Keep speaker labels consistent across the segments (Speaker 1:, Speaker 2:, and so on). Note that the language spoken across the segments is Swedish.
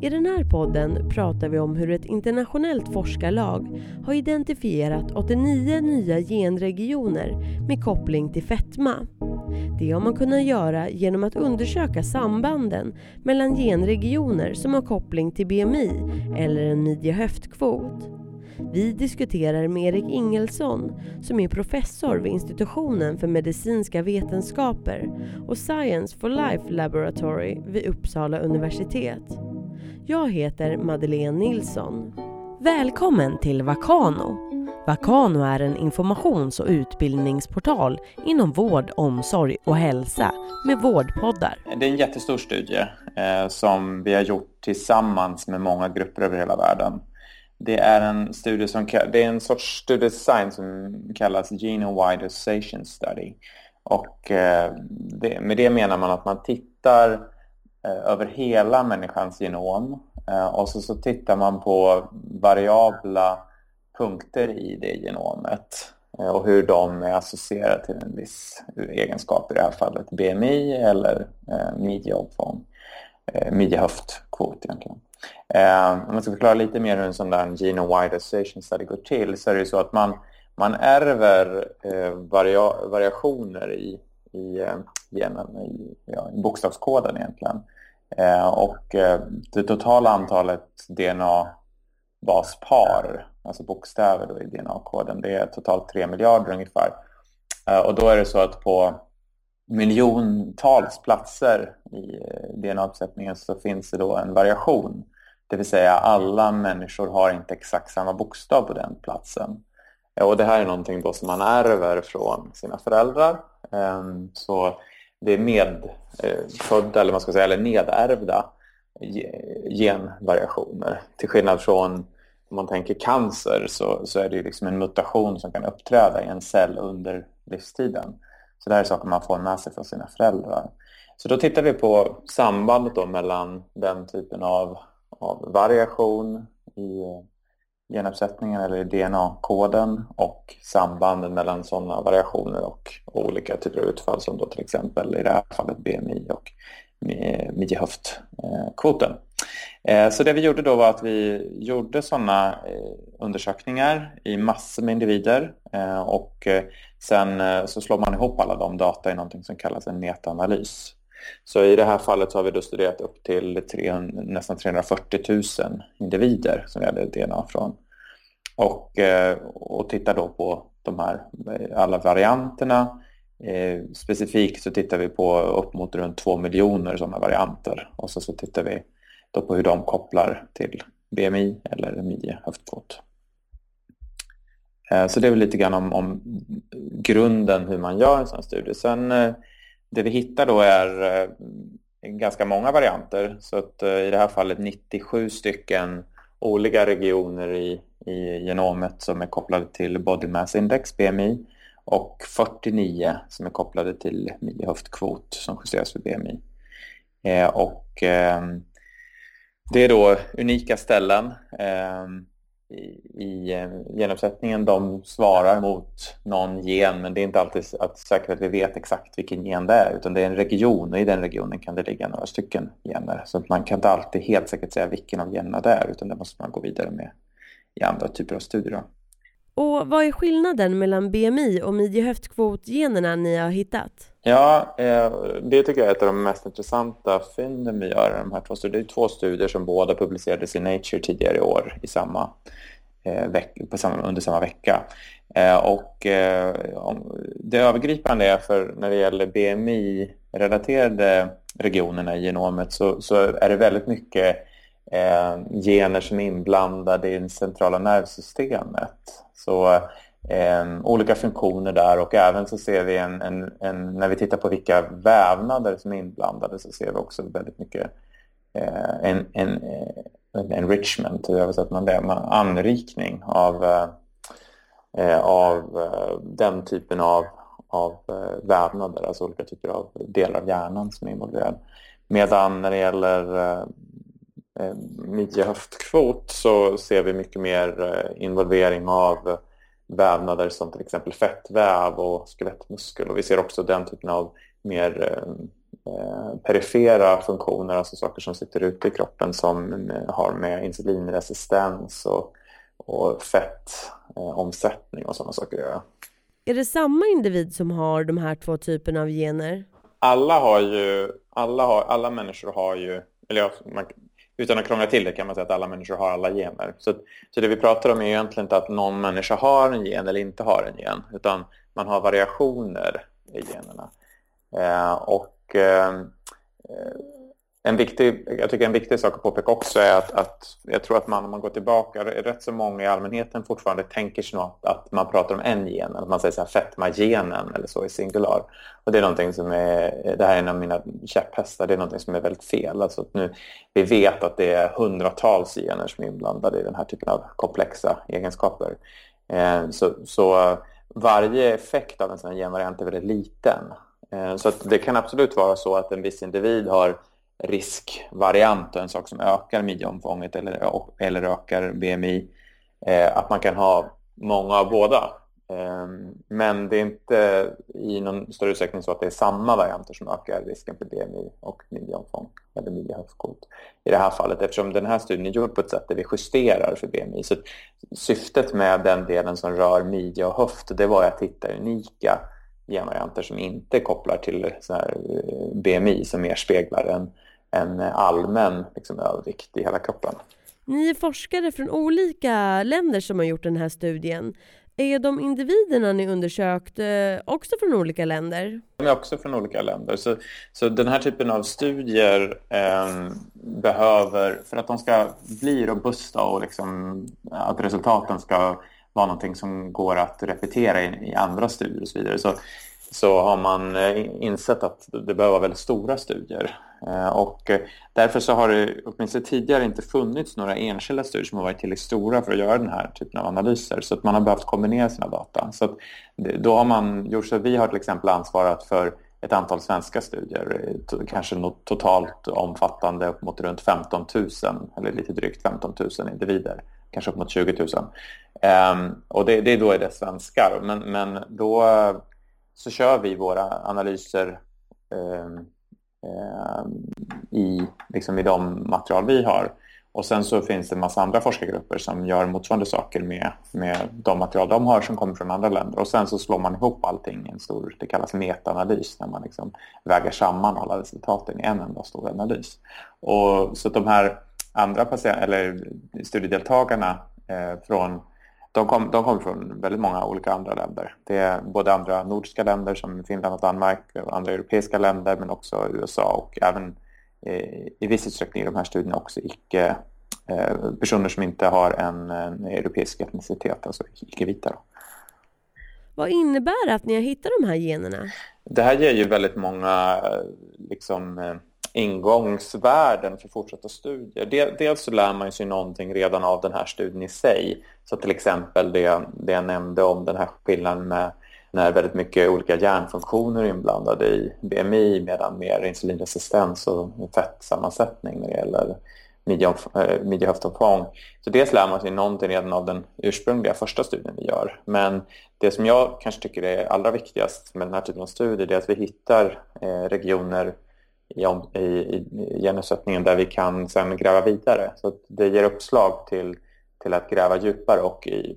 Speaker 1: I den här podden pratar vi om hur ett internationellt forskarlag har identifierat 89 nya genregioner med koppling till fetma. Det har man kunnat göra genom att undersöka sambanden mellan genregioner som har koppling till BMI eller en midjehöftkvot. Vi diskuterar med Erik Ingelsson som är professor vid institutionen för medicinska vetenskaper och Science for Life Laboratory vid Uppsala universitet. Jag heter Madeleine Nilsson. Välkommen till Vakano. Vakano är en informations och utbildningsportal inom vård, omsorg och hälsa med vårdpoddar.
Speaker 2: Det är en jättestor studie eh, som vi har gjort tillsammans med många grupper över hela världen. Det är en studie som det är en sorts studiedesign som kallas Genome-Wide Association Study. Och eh, det, med det menar man att man tittar Eh, över hela människans genom eh, och så, så tittar man på variabla punkter i det genomet eh, och hur de är associerade till en viss egenskap, i det här fallet BMI eller midjeomfång, midjehöftkvot egentligen. Eh, om man ska förklara lite mer hur en sån där genome-wide association study går till så är det ju så att man, man ärver eh, varia variationer i, i genom genen, i, ja, i bokstavskoden egentligen. Eh, och eh, det totala antalet DNA-baspar, alltså bokstäver då i DNA-koden, det är totalt 3 miljarder ungefär. Eh, och då är det så att på miljontals platser i eh, DNA-uppsättningen så finns det då en variation. Det vill säga alla människor har inte exakt samma bokstav på den platsen. Eh, och det här är någonting då som man ärver från sina föräldrar. Ehm, så det är medfödda, eh, eller man ska säga, eller nedärvda genvariationer. Till skillnad från om man tänker cancer så, så är det liksom en mutation som kan uppträda i en cell under livstiden. Så det här är saker man får med sig från sina föräldrar. Så då tittar vi på sambandet då mellan den typen av, av variation i genuppsättningen eller DNA-koden och sambanden mellan sådana variationer och olika typer av utfall som då till exempel i det här fallet BMI och midjehöftkvoten. Eh, så det vi gjorde då var att vi gjorde sådana eh, undersökningar i massor med individer eh, och sen så slår man ihop alla de data i någonting som kallas en metaanalys. Så i det här fallet så har vi då studerat upp till 300, nästan 340 000 individer som vi hade DNA från. Och, eh, och tittar då på de här eh, alla varianterna. Eh, specifikt så tittar vi på upp mot runt 2 miljoner sådana varianter och så, så tittar vi då på hur de kopplar till BMI eller MI höftkvot. Så det är väl lite grann om, om, grunden hur man gör en sån studie. Sen eh, det vi hittar då är eh, ganska många varianter. Så att eh, i det här fallet 97 stycken olika regioner i, i genomet som är kopplade till Body Mass Index, BMI, och 49 som är kopplade till midjehöftkvot som justeras för BMI. Eh, och ehm, det är då unika ställen ehm, i, i eh, genuppsättningen. De svarar mot någon gen men det är inte alltid att säkert att vi vet exakt vilken gen det är utan det är en region och i den regionen kan det ligga några stycken gener. Så man kan inte alltid helt säkert säga vilken av generna det är utan det måste man gå vidare med i andra typer av studier.
Speaker 1: Och vad är skillnaden mellan BMI och midje-höftkvotgenerna ni har hittat?
Speaker 2: Ja, eh, det tycker jag är ett av de mest intressanta fynden vi gör de här två studier. Det är två studier som båda publicerades i Nature tidigare i år i samma, eh, på samma, under samma vecka. Eh, och det övergripande är för när det gäller BMI-relaterade regionerna i genomet så, så är det väldigt mycket gener som är inblandade i det centrala nervsystemet. Så eh, olika funktioner där och även så ser vi en, en, en, när vi tittar på vilka vävnader som är inblandade så ser vi också väldigt mycket eh, en, en, eh, en enrichment, hur översätter man det? Man, anrikning av, eh, eh av eh, den typen av, av vävnader, alltså olika typer av delar av hjärnan som är involverad. Medan när det gäller eh midjehöftkvot så ser vi mycket mer involvering av vävnader som till exempel fettväv och skelettmuskel. Och vi ser också den typen av mer eh, perifera funktioner, alltså saker som sitter ute i kroppen som har med insulinresistens och, och fettomsättning och sådana saker att göra.
Speaker 1: Är det samma individ som har de här två typerna av gener?
Speaker 2: Alla har ju, alla, har, alla människor har ju, eller man, utan att krångla till det kan man säga att alla människor har alla gener. Så, så det vi pratar om är egentligen inte att någon människa har en gen eller inte har en gen, utan man har variationer i generna. Eh, och eh, en viktig, jag tycker en viktig sak att påpeka också är att, att jag tror att man om man går tillbaka, rätt så många i allmänheten fortfarande tänker sig att, att man pratar om en gen, att man säger så här fetma-genen eller så i singular. Och det är någonting som är, det här är en av mina käpphästar, det är någonting som är väldigt fel. Alltså att nu, vi vet att det är hundratals gener som är inblandade i den här typen av komplexa egenskaper. Eh, så, så varje effekt av en sån här genvariant är väldigt liten. Eh, så det kan absolut vara så att en viss individ har riskvariant, och en sak som ökar midjeomfånget eller, eller ökar BMI. Eh, att man kan ha många av båda. Ehm, men det är inte i någon större utsträckning så att det är samma varianter som ökar risken för BMI och midjeomfång eller midjehöftkot i det här fallet eftersom den här studien är gjord på ett sätt där vi justerar för BMI. Så syftet med den delen som rör midje och höft det var att hitta unika genvarianter som inte kopplar till så här eh, BMI som mer speglar en, en allmän liksom, övervikt i hela kroppen.
Speaker 1: Ni är forskare från olika länder som har gjort den här studien. Är de individerna ni undersökt eh, också från olika länder?
Speaker 2: De är också från olika länder. Så, så den här typen av studier eh, behöver, för att de ska bli robusta och liksom, att resultaten ska vara någonting som går att repetera i, i andra studier och så vidare, så, så har man eh, insett att det behöver vara väldigt stora studier. Eh, och eh, därför så har det åtminstone tidigare inte funnits några enskilda studier som har varit tillräckligt stora för att göra den här typen av analyser. Så att man har behövt kombinera sina data. Så då har man gjort så att vi har till exempel ansvarat för ett antal svenska studier, kanske något totalt omfattande upp mot runt 15 000 eller lite drygt 15 000 individer, kanske upp mot 20 000. Um, och det, det då är det svenskar, men, men då så kör vi våra analyser Eh, i, liksom i de material vi har. Och sen så finns det en massa andra forskargrupper som gör motsvarande saker med, med de material de har som kommer från andra länder. Och sen så slår man ihop allting i en stor, det kallas metaanalys, när man liksom väger samman alla resultaten i en enda stor analys. Och så de här andra patient, eller studiedeltagarna eh, från de, kom, de kommer från väldigt många olika andra länder. Det är både andra nordiska länder som Finland och Danmark, och andra europeiska länder men också USA och även eh, i viss utsträckning i de här studierna också icke, eh, personer som inte har en, en europeisk etnicitet, alltså icke-vita.
Speaker 1: Vad innebär det att ni har hittat de här generna?
Speaker 2: Det här ger ju väldigt många liksom, eh, ingångsvärden för fortsatta studier. Dels så lär man sig någonting redan av den här studien i sig. Så till exempel det, det jag nämnde om den här skillnaden med när väldigt mycket olika hjärnfunktioner är inblandade i BMI medan mer insulinresistens och fettsammansättning när det gäller midjehöftomfång. Eh, så dels lär man sig någonting redan av den ursprungliga första studien vi gör. Men det som jag kanske tycker är allra viktigast med den här typen av studier är att vi hittar eh, regioner i, i, i där vi kan sen gräva vidare. Så det ger uppslag till, till att gräva djupare och i,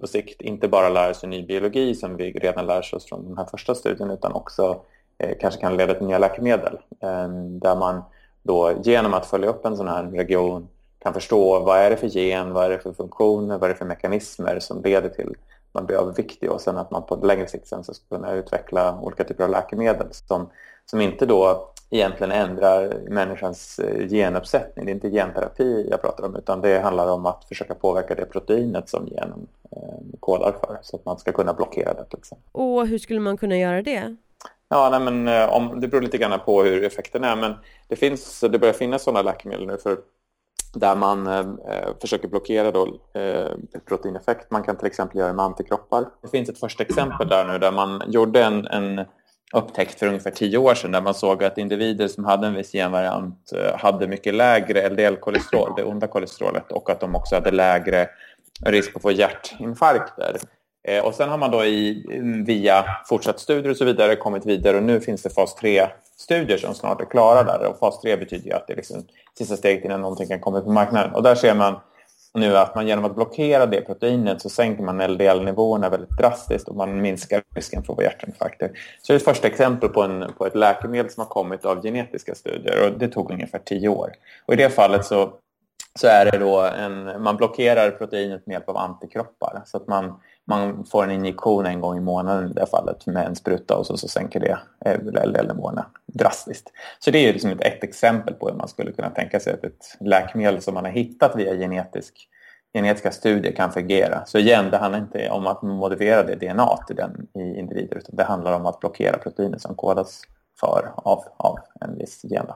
Speaker 2: på sikt inte bara lära sig ny biologi som vi redan lär oss från den här första studien utan också eh, kanske kan leda till nya läkemedel. Eh, där man då genom att följa upp en sån här region kan förstå vad är det för gen, vad är det för funktioner, vad är det för mekanismer som leder till att man blir överviktig och sen att man på längre sikt sen ska kunna utveckla olika typer av läkemedel som, som inte då egentligen ändrar människans eh, genuppsättning. Det är inte genterapi jag pratar om utan det handlar om att försöka påverka det proteinet som genen eh, kodar för så att man ska kunna blockera det. Liksom.
Speaker 1: Och hur skulle man kunna göra det?
Speaker 2: Ja, nej, men, eh, om, det beror lite grann på hur effekten är men det, finns, det börjar finnas sådana läkemedel nu för där man eh, försöker blockera då, eh, proteineffekt. Man kan till exempel göra med antikroppar. Det finns ett första exempel där nu där man gjorde en, en upptäckt för ungefär tio år sedan där man såg att individer som hade en viss genvariant eh, hade mycket lägre LDL-kolesterol, det onda kolesterolet, och att de också hade lägre risk att få hjärtinfarkter eh, och sen har man då i, via fortsatt studier och så vidare kommit vidare och nu finns det fas 3-studier som snart är klara där. Och fas 3 betyder ju att det är liksom sista steget innan någonting kan komma på marknaden. Och där ser man nu att man genom att blockera det proteinet så sänker man LDL-nivåerna väldigt drastiskt och man minskar risken för att få hjärtinfarkter. Så det är ett första exempel på, en, på ett läkemedel som har kommit av genetiska studier och det tog ungefär tio år. Och i det fallet så, så är det då en, man blockerar proteinet med hjälp av antikroppar så att man man får en injektion en gång i månaden i det fallet med en spruta och så, så sänker det LDL-nivåerna drastiskt. Så det är liksom ett, ett, exempel på hur man skulle kunna tänka sig att ett läkemedel som man har hittat via genetisk, genetiska studier kan fungera. Så igen, det handlar inte om att modifiera det DNA till den i individer utan det handlar om att blockera proteiner som kodas för av, av en viss gen.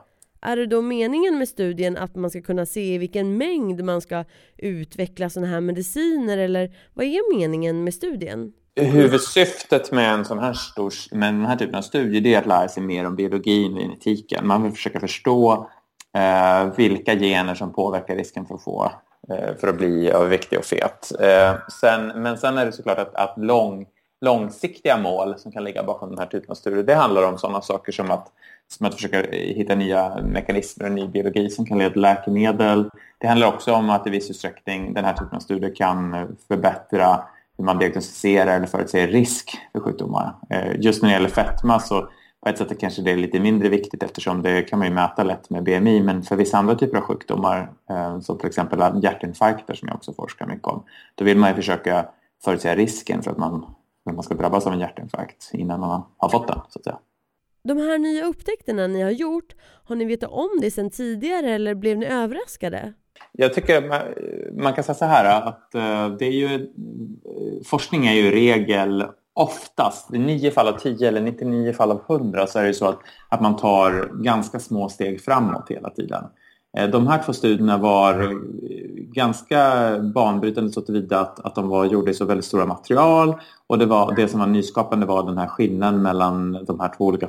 Speaker 1: Är det då meningen med studien att man ska kunna se i vilken mängd man ska utveckla sådana här mediciner eller vad är meningen med studien?
Speaker 2: Huvudsyftet med en sån här, stor, med den här typen av studie det är att lära sig mer om biologin och genetiken. Man vill försöka förstå eh, vilka gener som påverkar risken för att få eh, för att bli överviktig och fet. Eh, sen, men sen är det såklart att, att lång, långsiktiga mål som kan ligga bakom den här typen av studier det handlar om sådana saker som att som att försöka hitta nya mekanismer och ny biologi som kan leda till läkemedel. Det handlar också om att i viss utsträckning den här typen av studier kan förbättra hur man diagnostiserar eller förutser risk för sjukdomar. Eh, just när det gäller fetma så på ett sätt kanske det är lite mindre viktigt eftersom det kan man ju mäta lätt med BMI men för vissa andra typer av sjukdomar eh, som till exempel hjärtinfarkter som jag också forskar mycket om då vill man ju försöka förutsäga risken för att man, för att man ska drabbas av en hjärtinfarkt innan man har fått den så att säga.
Speaker 1: De här nya upptäckterna ni har gjort, har ni vetat om det sedan tidigare eller blev ni överraskade?
Speaker 2: Jag tycker man, man kan säga så här att eh, det är ju, eh, forskning är ju i regel oftast, i 9 fall av 10 eller 99 fall av 100 så är det så att, att man tar ganska små steg framåt hela tiden. Eh, de här två studierna var eh, ganska banbrytande så tillvida att, att de var gjorda i så väldigt stora material och det, var, det som var nyskapande var den här skillnaden mellan de här två olika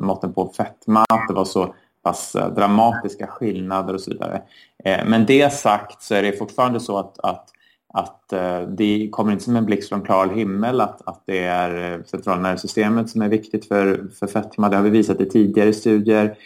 Speaker 2: måtten på fetma. Det var så pass eh, dramatiska skillnader och så vidare. Men det sagt så är det fortfarande så att, att, att det kommer inte som en blixt från klar himmel att, att det är centralnervsystemet som är viktigt för, för fetma. Det har vi visat i tidigare studier.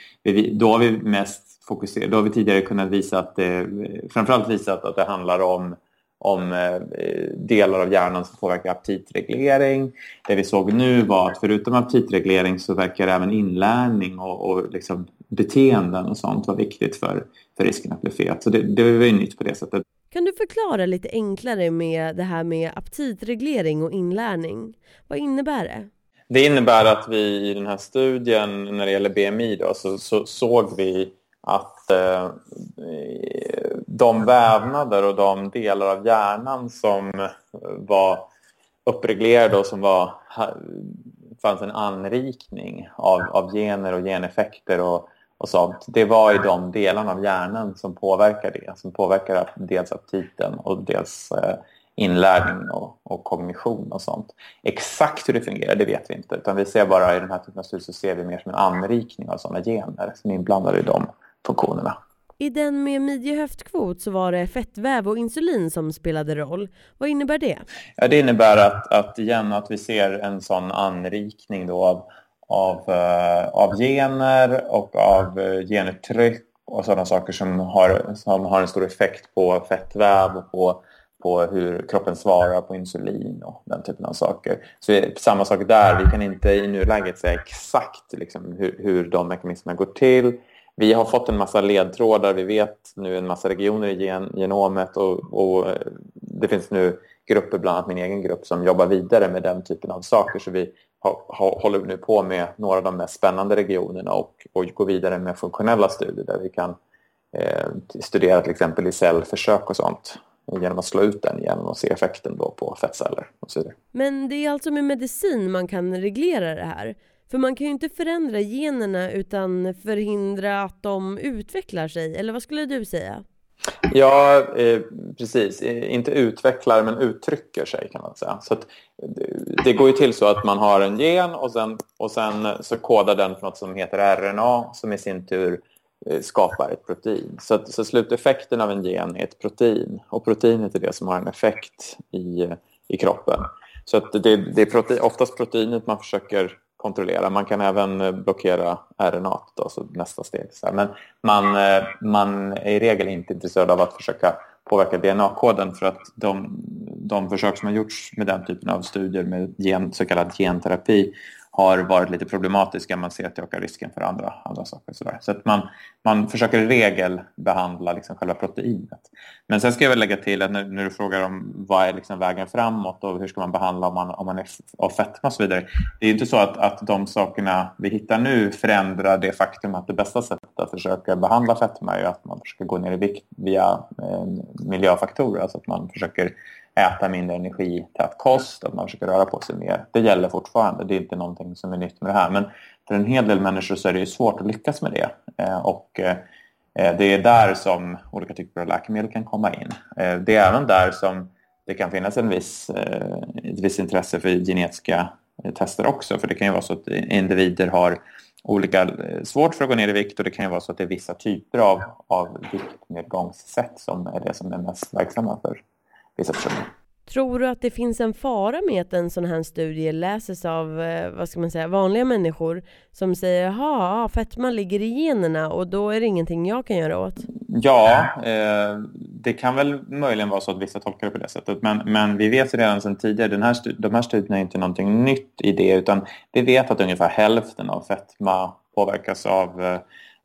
Speaker 2: Då har vi mest fokusera. Då har vi tidigare kunnat visa att det, framförallt visat att det handlar om, om eh, delar av hjärnan som påverkar aptitreglering. Det vi såg nu var att förutom aptitreglering så verkar även inlärning och, och liksom beteenden och sånt vara viktigt för, för risken att bli fet. Så det, det var ju nytt på det sättet.
Speaker 1: Kan du förklara lite enklare med det här med aptitreglering och inlärning? Vad innebär det?
Speaker 2: Det innebär att vi i den här studien när det gäller BMI då, så, så såg vi att eh, de vävnader och de delar av hjärnan som eh, var uppreglerade och som var, fanns en anrikning av, av gener och geneffekter och, och sånt. Det var i de delarna av hjärnan som påverkar det. Som påverkar dels aptiten och dels eh, inlärning och, och, kognition och sånt. Exakt hur det fungerar det vet vi inte utan vi ser bara i den här typen av studier så ser vi mer som en anrikning av sådana gener som är inblandade i dem funktionerna.
Speaker 1: I den med midje-höftkvot så var det fettväv och insulin som spelade roll. Vad innebär det?
Speaker 2: Ja, det innebär att, att, igen, att vi ser en sån anrikning då av, av, uh, av gener och av uh, genuttryck och sådana saker som har, som har en stor effekt på fettväv och på, på hur kroppen svarar på insulin och den typen av saker. Så samma sak där, vi kan inte i nuläget säga exakt liksom, hur, hur de mekanismerna går till vi har fått en massa ledtrådar. Vi vet nu en massa regioner i gen genomet och, och, eh, det finns nu grupper, bland annat min egen grupp, som jobbar vidare med den typen av saker. Så vi ha, ha, håller nu på med några av de mest spännande regionerna och, och går vidare med funktionella studier där vi kan eh, studera till exempel i cellförsök och sånt genom att slå ut den igen och se effekten då på fettceller och så vidare.
Speaker 1: Men det är alltså med medicin man kan reglera det här? För man kan ju inte förändra generna utan förhindra att de utvecklar sig, eller vad skulle du säga?
Speaker 2: Ja, eh, precis. Inte utvecklar men uttrycker sig kan man säga. Så det går ju till så att man har en gen och sen, och sen så kodar den för något som heter RNA som i sin tur eh, skapar ett protein. Så, så sluteffekten av en gen är ett protein och proteinet är det som har en effekt i, i kroppen. Så att det, det är protein, oftast proteinet man försöker kontrollera. Man kan även eh, blockera RNA, då, så nästa steg. Men man, eh, man är i regel inte intresserad av att försöka påverka DNA-koden för att de, de försök som har gjorts med den typen av studier med gen, så kallad genterapi har varit lite problematiska. Man ser att det ökar risken för andra, andra saker. Så, så att man, man försöker i regel behandla liksom själva proteinet. Men sen ska jag väl lägga till att när, när du frågar om vad är liksom vägen framåt och hur ska man behandla om man, om man är av fetma och så vidare. Det är inte så att, att de sakerna vi hittar nu förändrar det faktum att det bästa sättet att försöka behandla fetma är att man försöker gå ner i vikt via eh, miljöfaktorer. Alltså att man försöker äta mindre energität kost, att man försöker röra på sig mer. Det gäller fortfarande, det är inte någonting som är nytt med det här. Men för en hel del människor så är det svårt att lyckas med det. Eh, och eh, det är där som olika typer av läkemedel kan komma in. Eh, det är även där som det kan finnas en viss, ett visst intresse för genetiska tester också. För det kan ju vara så att individer har olika svårt för att gå ner i vikt och det kan ju vara så att det är vissa typer av, av viktnedgångssätt som är det som är mest verksamma för vissa personer.
Speaker 1: Tror du att det finns en fara med att en sån här studie läses av eh, vad ska man säga, vanliga människor som säger jaha, fetma ligger i generna och då är det ingenting jag kan göra åt?
Speaker 2: Ja, eh, det kan väl möjligen vara så att vissa tolkar det på det sättet. Men, men vi vet redan sedan tidigare, den här, de här studierna är inte någonting nytt i det utan vi vet att ungefär hälften av fetma påverkas av eh,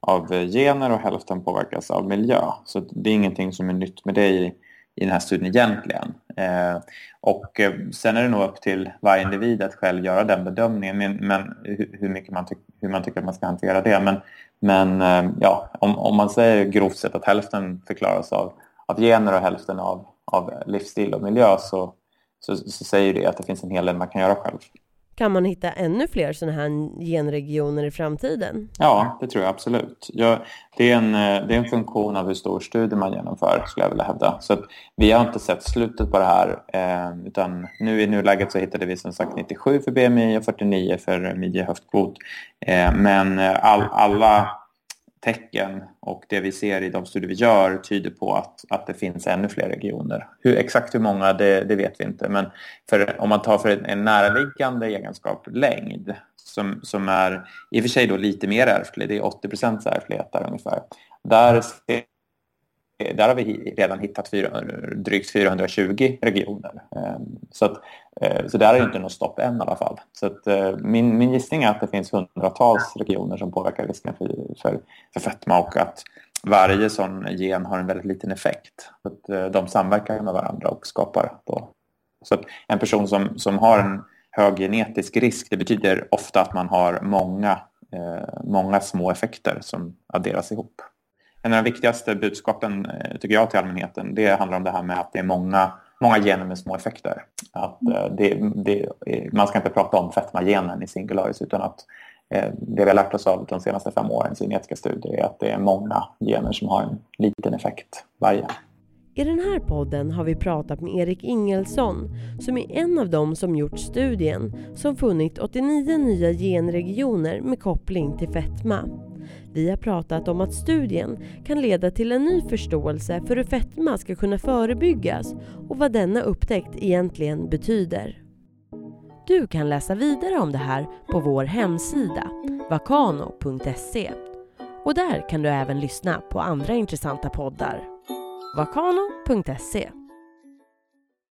Speaker 2: av gener och hälften påverkas av miljö. Så det är ingenting som är nytt med det i, i den här studien egentligen. Eh, och eh, sen är det nog upp till varje individ att själv göra den bedömningen men, men hur, mycket man hur man tycker att man ska hantera det. Men, men eh, ja, om, om man säger grovt sett att hälften förklaras av, av gener och hälften av, av livsstil och miljö så, så, så säger det att det finns en hel del man kan göra själv.
Speaker 1: Kan man hitta ännu fler sådana här genregioner i framtiden?
Speaker 2: Ja, det tror jag absolut. Ja, det, är en, eh, det är en funktion av hur stor studie man genomför, skulle jag vilja hävda. Så vi har inte sett slutet på det här, eh, utan nu i nuläget så hittade vi som sagt 97 för BMI och 49 för midje höftkvot. Eh, men eh, all, alla tecken och det vi ser i de studier vi gör tyder på att, att det finns ännu fler regioner. Hur, exakt hur många det, det vet vi inte men för, om man tar för en, en närliggande egenskap längd som, som är i och för sig då lite mer ärftlig, det är 80 procents ärftlighet där ungefär. Där ser där har vi redan hittat 400, drygt 420 regioner. Ehm, så, att, eh, så där är det inte något stopp än i alla fall. Så att, eh, min, min gissning är att det finns hundratals regioner som påverkar risken för, för, för fetma och att varje sån gen har en väldigt liten effekt. Så att eh, de samverkar med varandra och skapar då. Så att en person som, som har en hög genetisk risk det betyder ofta att man har många, många små effekter som adderas ihop en av de viktigaste budskapen eh, tycker jag till allmänheten det handlar om det här med att det är många, många gener med små effekter. Att eh, det, det, man ska inte prata om fetmagenen i singularis utan att eh, det vi har lärt oss av de senaste fem årens genetiska studier är att det är många gener som har en liten effekt varje.
Speaker 1: I den här podden har vi pratat med Erik Ingelsson som är en av dem som gjort studien som funnit 89 nya genregioner med koppling till fetma. Vi har pratat om att studien kan leda till en ny förståelse för hur fetma ska kunna förebyggas och vad denna upptäckt egentligen betyder. Du kan läsa vidare om det här på vår hemsida vakano.se och där kan du även lyssna på andra intressanta poddar. vakano.se